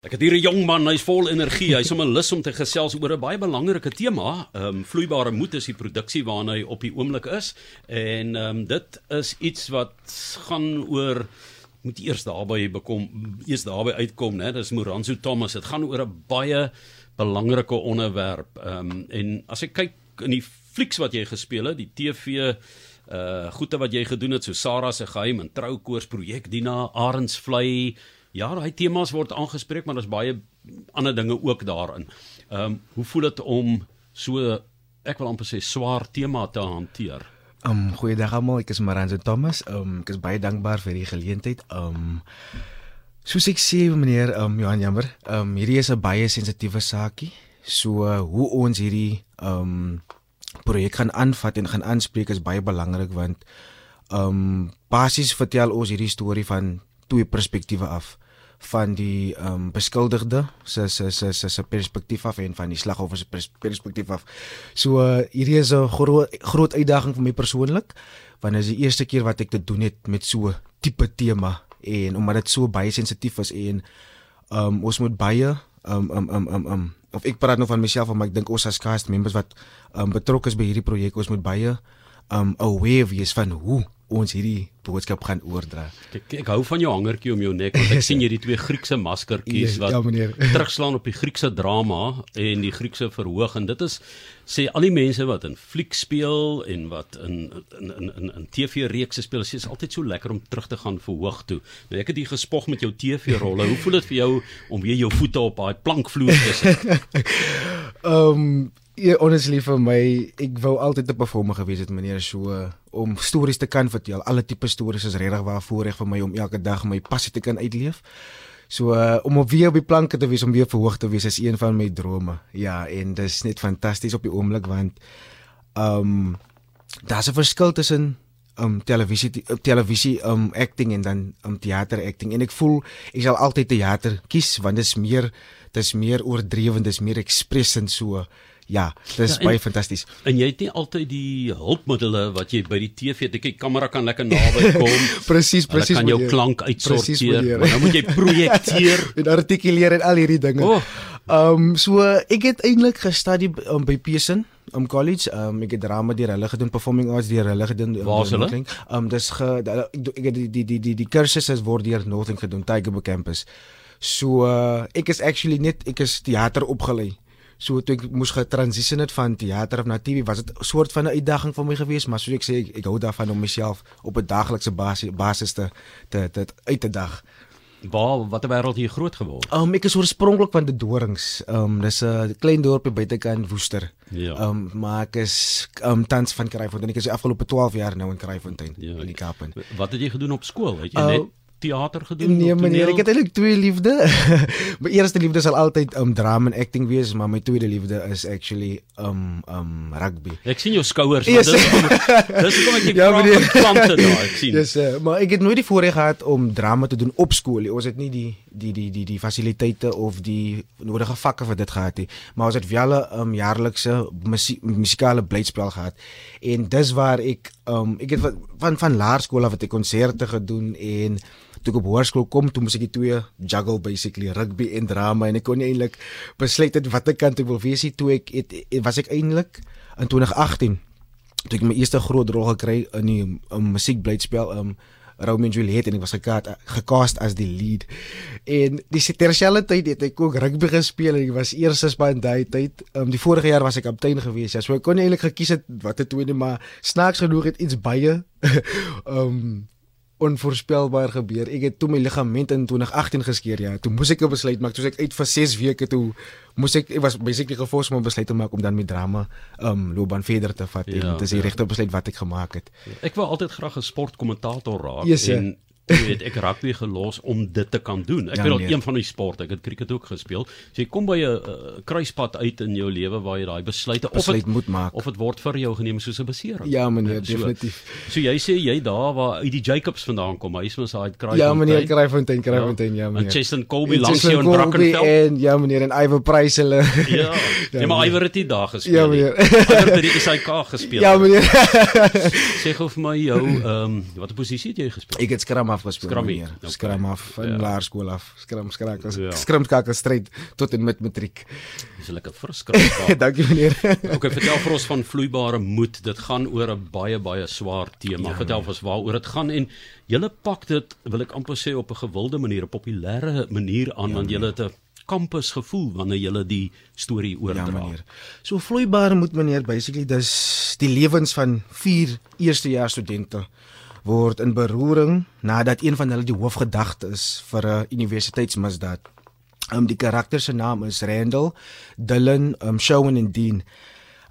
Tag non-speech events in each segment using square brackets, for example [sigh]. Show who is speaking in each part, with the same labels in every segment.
Speaker 1: Ek het hier 'n jong man, hy's vol energie. Hy's om 'n lus om te gesels oor 'n baie belangrike tema. Ehm um, vloeibare moed is die produksie waarna hy op die oomblik is. En ehm um, dit is iets wat gaan oor moet eers daarby bekom, eers daarby uitkom, né? Dis Moranzo Thomas. Dit gaan oor 'n baie belangrike onderwerp. Ehm um, en as ek kyk in die flieks wat jy gespeel het, die TV uh goeie wat jy gedoen het so Sarah se geheim en troukoors projek Dina Arendsvlei Ja, daai temas word aangespreek, maar daar's baie ander dinge ook daarin. Ehm um, hoe voel dit om so ek wil amper sê swaar tema te hanteer?
Speaker 2: Ehm um, goeiedag almal, ek is Maranzo Thomas. Ehm um, ek is baie dankbaar vir die geleentheid. Ehm um, soos ek sê meneer ehm um, Johan Jammer, ehm um, hierdie is 'n baie sensitiewe saakie. So uh, hoe ons hierdie ehm um, projek gaan aanvat en gaan aanspreek is baie belangrik want ehm um, basies vertel ons hierdie storie van twee perspektiewe af van die ehm um, beskuldigde se se se se se perspektief af en van die slagoffer se perspektief af. So uh, hierdie is 'n groot groot uitdaging vir my persoonlik want dit is die eerste keer wat ek dit doen het met so tipe tema en omdat dit so baie sensitief is en ehm um, ons moet baie ehm um, ehm um, ehm um, um, of ek praat nou van myself maar ek dink ons as cast members wat ehm um, betrokke is by hierdie projek ons moet baie ehm um, aware wees van hoe ons hierdie boodskap gaan oordra.
Speaker 1: Ek ek hou van jou hangertjie om jou nek want ek sien [laughs] jy die twee Griekse maskertjies wat
Speaker 2: ja, [laughs]
Speaker 1: terugslaan op die Griekse drama en die Griekse verhoog en dit is sê al die mense wat in fliek speel en wat in in in in, in TV-reekse speel, sê is altyd so lekker om terug te gaan verhoog toe. Nou ek het hier gespog met jou TV-rolle. Hoe voel dit vir jou om weer jou voete op daai plankvloer te sit? [laughs]
Speaker 2: Ehm um, Ja, honestly vir my, ek wou altyd 'n performer gewees het, meneer, so om stories te kan vertel. Alle tipe stories is regtig waar voorreg vir my om elke dag my passie te kan uitleef. So uh, om op weer op die planke te wees, om weer verhoog te wees is een van my drome. Ja, en dit is net fantasties op die oomblik want ehm um, daar's 'n verskil tussen um televisie televisie um acting en dan um teater acting en ek voel ek sal altyd teater kies want dit is meer dit is meer oordrewen, dit is meer expressend so Ja, dis ja, baie fantasties.
Speaker 1: En jy het nie altyd die hulpmiddels wat jy by die TV het. Die kamera kan lekker naby [laughs] kom.
Speaker 2: presies, presies.
Speaker 1: Kan jou klank uitsorteer. Maar nou moet jy [laughs] projekteer
Speaker 2: en artikuleer en al hierdie dinge. Ehm oh. um, so ek het eintlik gestudie um, by Pearson om um, college. Ehm um, ek het drama deur hulle gedoen, performing arts deur hulle gedoen.
Speaker 1: Um, Waar is hulle?
Speaker 2: Ehm um, dis ge ek het die die die die die kursusse word deur Northern gedoen, Tygerberg campus. So uh, ek is actually net ek is teater opgelei. So toe ek moes getransition het van teater na TV, was dit 'n soort van 'n uitdaging vir my geweest, maar soos ek sê, ek, ek hou daarvan om myself op 'n daaglikse basis basis te te te uit te dag.
Speaker 1: Waar watter wêreld jy groot geword?
Speaker 2: Ehm um, ek is oorspronklik van die Dorings. Ehm um, dis 'n klein dorpie buitekant Woester.
Speaker 1: Ja.
Speaker 2: Ehm um, maar ek is ehm um, tans van Kraaifontein. Ek is die afgelope 12 jaar nou in Kraaifontein ja, in die Kaap.
Speaker 1: Wat het jy gedoen op skool? Het jy uh, net teater gedoen?
Speaker 2: Nee meneer, ek het eintlik twee liefde. [laughs] my eerste liefde sal altyd um drama en acting wees, maar my tweede liefde is actually um um rugby.
Speaker 1: Ek sien jou skouers, yes. dis dis kom ek [laughs] ja, meneer. plante daar, ek sien.
Speaker 2: Dis uh, maar ek het nooit die voorreg gehad om drama te doen op skool. Ons het nie die die die die die fasiliteite of die nodige vakke vir dit gehad nie. Maar ons het wel 'n um jaarlikse musikale blyspel gehad. En dis waar ek um ek het van van laerskool af het ek konserte gedoen en toe ek op hoërskool kom, toe moes ek die twee juggle basically rugby en drama en ek kon eintlik besluit het watter kant ek wil wees. Toe ek het, het, was ek eintlik in 2018 toe ek my eerste groot rol gekry in die um, musiekblyspel um Romeo and Juliet en ek was gekaat gecast as die lead. En die terselfde tyd het ek ook rugby gespeel en ek was eerste span daai tyd. Um die vorige jaar was ek kaptein gewees. Ja, so ek kon eintlik gekies het watter twee nie, maar snaaks genoeg het iets baie [laughs] um onvoorspelbaar gebeur. Ek het toe my ligament in 2018 geskeur ja. Toe moes ek 'n besluit maak. Toe ek uit vir 6 weke toe moes ek ek was basically gefors om 'n besluit te maak om dan met drama um loopbaan verder te vat ja, en dit is die ja. regte besluit wat ek gemaak het.
Speaker 1: Ek wou altyd graag 'n sportkommentator raak yes, en jy weet ek rugby gelos om dit te kan doen. Ek ja, weet al een van die sporte, ek het cricket ook gespeel. So jy kom by 'n uh, kruispunt uit in jou lewe waar jy daai besluite
Speaker 2: of dit moet maak
Speaker 1: of dit word vir jou geneem soos 'n besering.
Speaker 2: Ja meneer, so, definitief.
Speaker 1: So jy sê jy daar waar uit die Jacobs vandaan kom, hy is mos daai kruispunt.
Speaker 2: Ja meneer, kruispunt, kruispunt, ja meneer.
Speaker 1: En Cheston Colby langs jou in Brackenfell.
Speaker 2: En ja meneer, en Iver Price hulle.
Speaker 1: Ja. [laughs] ja, maar Iver het dit daar gespeel. Ja meneer. Iver het die SAK gespeel.
Speaker 2: Ja meneer.
Speaker 1: Sê gou vir my jou, ehm um, watter posisie het jy gespeel?
Speaker 2: Ek het skram af gespeel.
Speaker 1: Scrum
Speaker 2: meneer.
Speaker 1: okay.
Speaker 2: Scrum af van
Speaker 1: Ja.
Speaker 2: ja. laerskool af. Scrum skrakels.
Speaker 1: Ja.
Speaker 2: Ja. Scrum skrakels stryd tot en met matriek.
Speaker 1: Dis 'n lekker verskrik. [laughs]
Speaker 2: Dankie meneer. [laughs]
Speaker 1: Okay, vertel vir ons van vloeibare moed. Dit gaan oor 'n baie baie swaar tema. Ja, vertel vir ons waaroor dit gaan en julle pak dit, wil ek amper sê op 'n gewilde manier, 'n populêre manier aan ja, want julle het 'n kampus gevoel wanneer julle die storie oordra.
Speaker 2: Ja meneer. So vloeibaar moet meneer basically dis die lewens van vier eerstejaars studente word in beroering nadat een van hulle die hoofgedagte is vir 'n universiteitsmisdaad. Um die karakter se naam is Randall, Dylan, um Shawn en Dean.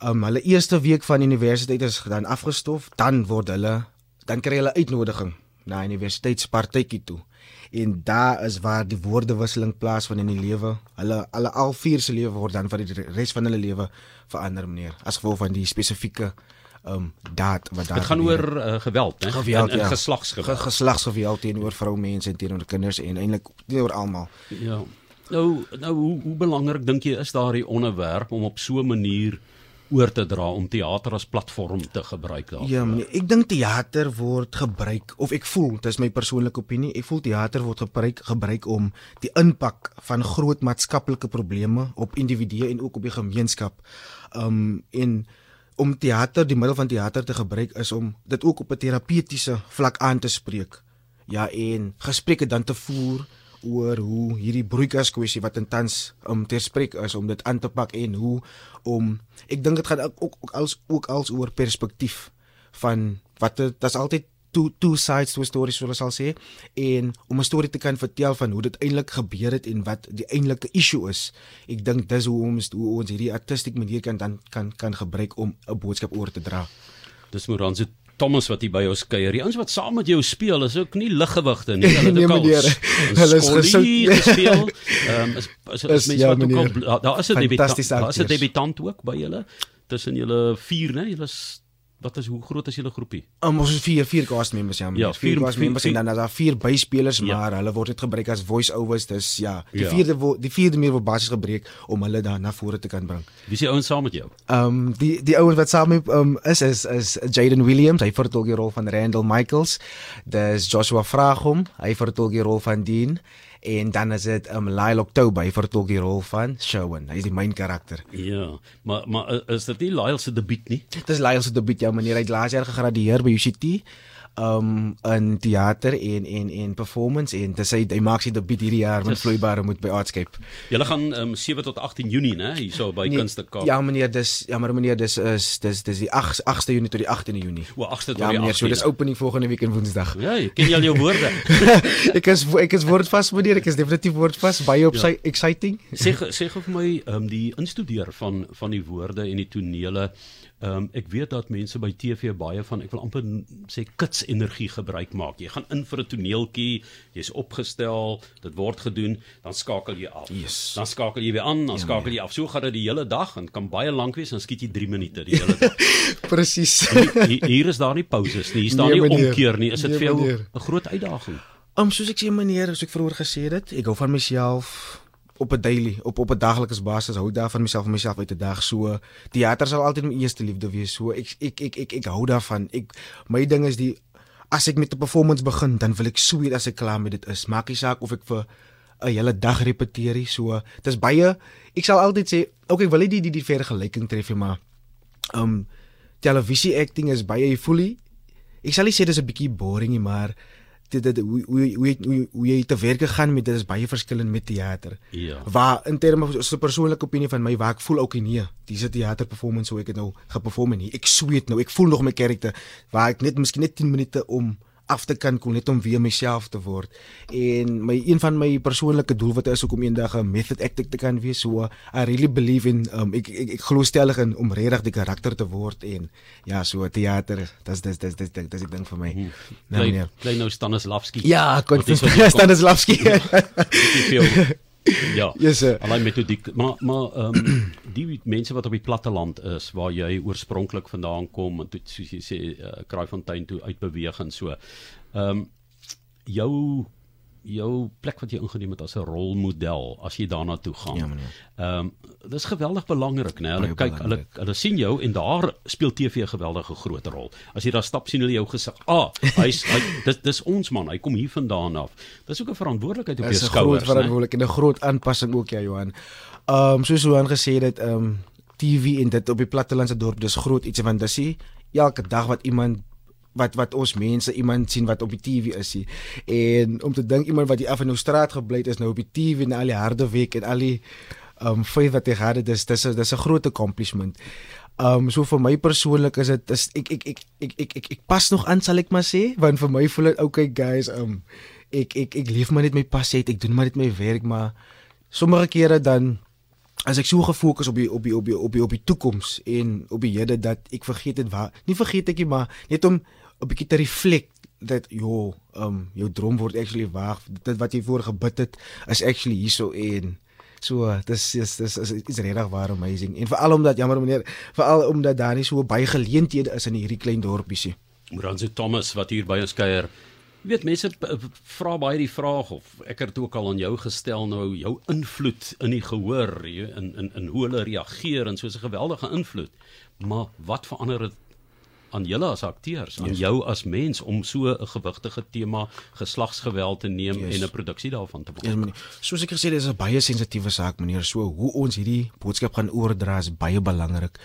Speaker 2: Um hulle eerste week van universiteit is dan afgestof, dan word hulle dan kry hulle uitnodiging na universiteitspartytjie toe. En daar is waar die woordewisseling plaasvind in die lewe. Hulle alle al vier se lewe word dan vir die res van hulle lewe verander meneer as gevolg van die spesifieke um daad wat daar
Speaker 1: Dit gaan
Speaker 2: gebeur
Speaker 1: oor uh, geweld, hè?
Speaker 2: geweld
Speaker 1: en, en
Speaker 2: ja.
Speaker 1: geslagsgeweld.
Speaker 2: Ge geslagsgeweld teenoor vroumense en teenoor kinders en eintlik teenoor almal.
Speaker 1: Ja. Nou, nou hoe, hoe belangrik dink jy is daardie onderwerp om op so 'n manier oor te dra om teater as platform te gebruik daar?
Speaker 2: Ja, meneer, ek dink teater word gebruik of ek voel, dis my persoonlike opinie, ek voel teater word gebruik gebruik om die impak van groot maatskaplike probleme op individue en ook op die gemeenskap um en om teater, die middel van teater te gebruik is om dit ook op 'n terapeutiese vlak aan te spreek. Ja, en gesprekke dan te voer oor hoe hierdie broeikas kwessie wat intans om ter spreek is om dit aan te pak en hoe om ek dink dit gaan ook, ook als ook als oor perspektief van wat dit is altyd two two sides to a story soos hulle sal sê en om 'n storie te kan vertel van hoe dit eintlik gebeur het en wat die eintlike issue is. Ek dink dis hoe ons hoe ons hierdie artistiek manier kan dan kan kan gebruik om 'n boodskap oor te dra.
Speaker 1: Dis Moranzo Thomas wat hier by ons kuier. Die ouens wat saam met jou speel is ook nie liggewigte nie. [laughs] Hulle het
Speaker 2: Nee, meneer. [laughs] Hulle is gesout.
Speaker 1: gespeel. [laughs] Ehm um, is is, is,
Speaker 2: Is-
Speaker 1: mense
Speaker 2: ja,
Speaker 1: wat ook al
Speaker 2: meneer.
Speaker 1: daar- is 'n debutant. Daar is 'n debutant ook by julle. Tussen julle vier, né? Julle is wat is hoe groot is julle groepie?
Speaker 2: Um, ons is vier vier cast members ja.
Speaker 1: Ja,
Speaker 2: vier,
Speaker 1: vier-
Speaker 2: cast members
Speaker 1: vier-
Speaker 2: en dan is daar vier byspelers,
Speaker 1: Ja.
Speaker 2: maar hulle word dit gebruik as voice-overs. Dis ja, die
Speaker 1: Ja.
Speaker 2: vierde die vierde meer word basies gebruik om hulle dan na vore te kan bring.
Speaker 1: Wie is die ouens saam met jou?
Speaker 2: Um die die ouens wat saam met um is is is Jaden Williams, hy vertolk die rol van Randall Michaels. Dis Joshua Vragom, hy vertolk die rol van Dean en dan is dit um Lyle October, hy vertolk die rol van Shawn. Hy is die main karakter.
Speaker 1: Ja, maar maar i- is dit nie Lyle se debuut nie?
Speaker 2: Dit is Lyle se debuut ja, meneer. Hy het laas jaar gegradueer by UCT um in teater en en en performance en dis hy hy maak sy debuut hierdie jaar met vloeibare moet by Artscape.
Speaker 1: Julle gaan um, 7 tot 18 Junie, né, hierso by nee, Kunste Kaap.
Speaker 2: ja meneer, dis ja maar meneer, dis is dis dis die 8 8ste Junie tot die 18de Junie.
Speaker 1: O, 8ste tot
Speaker 2: Ja
Speaker 1: die
Speaker 2: meneer, so
Speaker 1: 18de.
Speaker 2: dis opening volgende week en Woensdag.
Speaker 1: Ja, jy ken jy al jou woorde. [laughs]
Speaker 2: ek is ek is woordvas meneer, ek is definitief woordvas, baie op
Speaker 1: Ja.
Speaker 2: sy exciting.
Speaker 1: sê sê vir my um, die instudeer van van die woorde en die tonele. Ehm um, ek weet dat mense by TV baie van ek wil amper sê kits energie gebruik maak. Jy gaan in vir 'n toneeltjie, jy's opgestel, dit word gedoen, dan skakel jy af.
Speaker 2: Yes.
Speaker 1: Dan skakel jy weer aan, dan
Speaker 2: Ja,
Speaker 1: skakel jy af. So gaan dit die hele dag en kan baie lank wees, dan skiet jy 3 minute die hele dag. [laughs]
Speaker 2: Presies.
Speaker 1: Hier, hier is daar nie pauses nie. Hier staan
Speaker 2: Nee,
Speaker 1: nie
Speaker 2: meneer.
Speaker 1: omkeer nie. Is dit
Speaker 2: Nee,
Speaker 1: vir jou. 'n groot uitdaging?
Speaker 2: Um soos ek sê meneer, soos ek vroeër gesê het, ek hou van myself op 'n daily, op op 'n daglikse basis hou daarvan myself myself uit te daag. So teater sal altyd my eerste liefde wees. So ek ek ek ek, ek hou daarvan. Ek my ding is die as ek met 'n performance begin, dan wil ek sweet as ek klaar met dit is. Maak nie saak of ek vir 'n hele dag repeteer. So dis baie ek sal altyd sê, okay, ek wil nie die die, die vergelyking tref nie, maar um televisie acting is baie jy voel nie ek sal nie sê dis 'n bietjie boring nie, maar dit dit hoe hoe hoe hoe, hoe jy te werk gaan met dit is baie verskillend met teater.
Speaker 1: Ja.
Speaker 2: Waar in terme van so 'n persoonlike opinie van my waar ek voel ook nee, dis 'n teater performance hoe ek dit nou geperform het nie. Ek sweet nou, ek voel nog my karakter waar ek net miskien net 10 minute om af te kan kom net om weer myself te word. En my een van my persoonlike doelwitte is om eendag 'n method actor te kan wees. So I really believe in um, ek ek, ek glo stellig in om regtig die karakter te word en ja, so teater, dis dis dis dis dis ek dink vir my. Nou
Speaker 1: Klein,
Speaker 2: meneer.
Speaker 1: klein nou Stanislavski.
Speaker 2: Ja, kon
Speaker 1: Wat is wat jy kom-
Speaker 2: Stanislavski.
Speaker 1: Ja.
Speaker 2: Yes.
Speaker 1: Allei metodiek, maar maar ehm um, [clears throat] die mense wat op die platteland is waar jy oorspronklik vandaan kom en toe soos jy sê uh, Kraaifontein toe uitbeweeg en so. Ehm um, jou jou plek wat jy ingeneem het as 'n rolmodel as jy daarna toe gaan.
Speaker 2: Ja, meneer.
Speaker 1: Ehm um, dis geweldig belangrik, né? Hulle
Speaker 2: Baie
Speaker 1: kyk, hulle hulle sien jou en daar speel TV 'n geweldige groot rol. As jy daar stap sien hulle jou gesig. Ah, hy's hy dis dis ons man, hy kom hier vandaan af. Dis ook 'n verantwoordelikheid op jou
Speaker 2: Dis 'n groot
Speaker 1: skouers,
Speaker 2: verantwoordelikheid en 'n groot aanpassing ook ja Johan. Ehm um, soos Johan gesê het, ehm um, TV en dit op die plattelandse dorp dis groot iets want dis elke dag wat iemand wat wat ons mense iemand sien wat op die TV is nie. En om te dink iemand wat hier af in nou straat gebly het is nou op die TV en al die harde werk en al die um, feit wat hy gehad het dis dis is 'n groot accomplishment. Um, so vir my persoonlik is dit is ek ek ek ek ek ek, ek pas nog aan sal ek maar sê want vir my voel dit okay guys um, ek ek ek leef maar net my passie. Ek doen maar net my werk, maar sommige kere dan as ek so gefokus op die op die op die op die op die toekoms en op die hede dat ek vergeet het waar nie vergeet ek nie, maar net om 'n bietjie te reflect dat jo, um jou droom word actually waar. Dit wat jy voor gebid het is actually hierso en so dis is dis is is regtig waar amazing. En veral omdat jammer meneer, veral omdat daar nie so baie geleenthede is in hierdie klein dorpies nie.
Speaker 1: Moranzo Thomas wat hier by ons kuier. Jy weet mense vra baie die vraag of ek het ook al aan jou gestel nou jou invloed in die gehoor jy, in in in hoe hulle reageer en soos 'n geweldige invloed. Maar wat verander dit aan julle as akteurs, aan
Speaker 2: Yes.
Speaker 1: jou as mens om so 'n gewigtige tema geslagsgeweld te neem
Speaker 2: Yes.
Speaker 1: en 'n produksie daarvan te
Speaker 2: Ja,
Speaker 1: maak?
Speaker 2: meneer. Soos ek gesê het, dis 'n baie sensitiewe saak, meneer. So hoe ons hierdie boodskap gaan oordra is baie belangrik.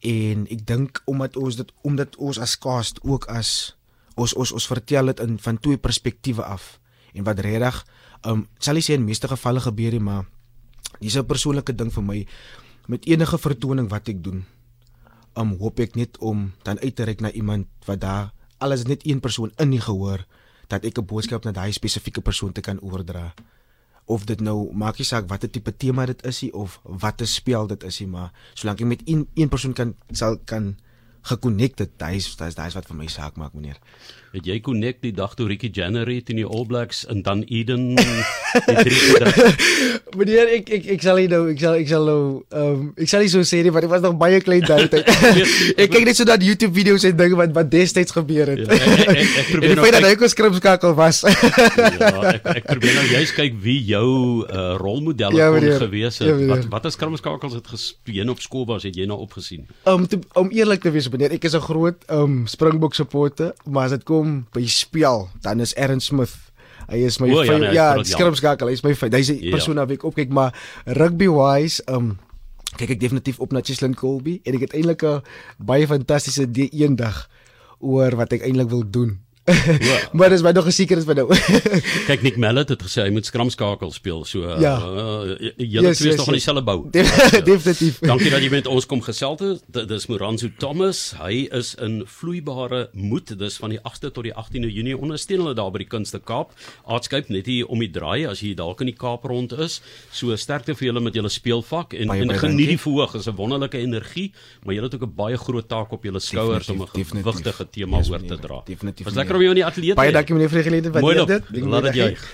Speaker 2: En ek dink omdat ons dit omdat ons as cast ook as ons ons ons vertel dit in van twee perspektiewe af. En wat regtig um sal nie sê in meeste gevalle gebeur nie, maar dis 'n persoonlike ding vir my met enige vertoning wat ek doen. Um hoop ek net om dan uit te reik na iemand wat daar alles net een persoon in die gehoor dat ek 'n boodskap na daai spesifieke persoon te kan oordra. Of dit nou maak nie saak watter tipe tema dit is nie of watter spel dit is nie maar solank ek met een een persoon kan sal kan is daai is daai is wat vir my saak maak meneer
Speaker 1: Het jy connect die dag toe Ricky Jenner teen die All Blacks in Dunedin die drie gedruk?
Speaker 2: meneer ek ek ek sal nie nou ek sal ek sal nou ehm um, ek sal nie so sê nie want ek was nog baie klein daai [laughs] tyd ek kyk net so dat YouTube video's en dinge wat wat destyds gebeur het
Speaker 1: Ja, ek- ek- ek- probeer [laughs]
Speaker 2: en
Speaker 1: nou
Speaker 2: feit dat
Speaker 1: kyk-
Speaker 2: hy ook 'n skripskakel was [laughs]
Speaker 1: ja, ek ek probeer nou juist kyk wie jou uh, rolmodelle
Speaker 2: Ja,
Speaker 1: kon gewees het.
Speaker 2: Ja, meneer.
Speaker 1: wat wat as kramskakels het gespeen op skool was, het jy nou opgesien?
Speaker 2: Om te, om eerlik te wees, meneer, ek is 'n groot um Springbok supporter, maar as dit kom by spel, dan is Aaron Smith. Hy is my
Speaker 1: O, ja, nee,
Speaker 2: ja,
Speaker 1: briljant.
Speaker 2: skrimskakel, hy is my fave. Hy's 'n
Speaker 1: Ja.
Speaker 2: persoon wat ek opkyk, maar rugby wise, um kyk ek definitief op na Cheslin Colby en ek het eintlik 'n baie fantastiese idee eendag oor wat ek eintlik wil doen. [laughs] maar dis my nog geseker is vir nou. [laughs]
Speaker 1: Kyk Nick Mallet het gesê hy moet skramskakel speel. So uh,
Speaker 2: Ja.
Speaker 1: uh, julle
Speaker 2: Yes,
Speaker 1: twee is
Speaker 2: yes,
Speaker 1: nog in
Speaker 2: yes.
Speaker 1: dieselfde bou. [laughs]
Speaker 2: definitief.
Speaker 1: Dankie dat jy met ons kom gesels het. Dit is Moranzo Thomas. Hy is in vloeibare moed. Dis van die 8de tot die 18de Junie ondersteun hulle daar by die Kunste Kaap. Aardskyp net hier om die draai as jy dalk in die Kaap rond is. So sterkte vir julle met julle speelvak en
Speaker 2: Baie,
Speaker 1: en
Speaker 2: baie
Speaker 1: geniet die verhoog. Is 'n wonderlike energie, maar jy het ook 'n baie groot taak op julle skouers om 'n
Speaker 2: Definitief, definitief.
Speaker 1: gewigtige tema
Speaker 2: Yes,
Speaker 1: oor te dra.
Speaker 2: Definitief,
Speaker 1: Was lekker om jou in die ateljee te
Speaker 2: Baie dankie meneer vir die geleentheid.
Speaker 1: Mooi
Speaker 2: Waardeer
Speaker 1: dop.
Speaker 2: dit.
Speaker 1: Laat dit juig.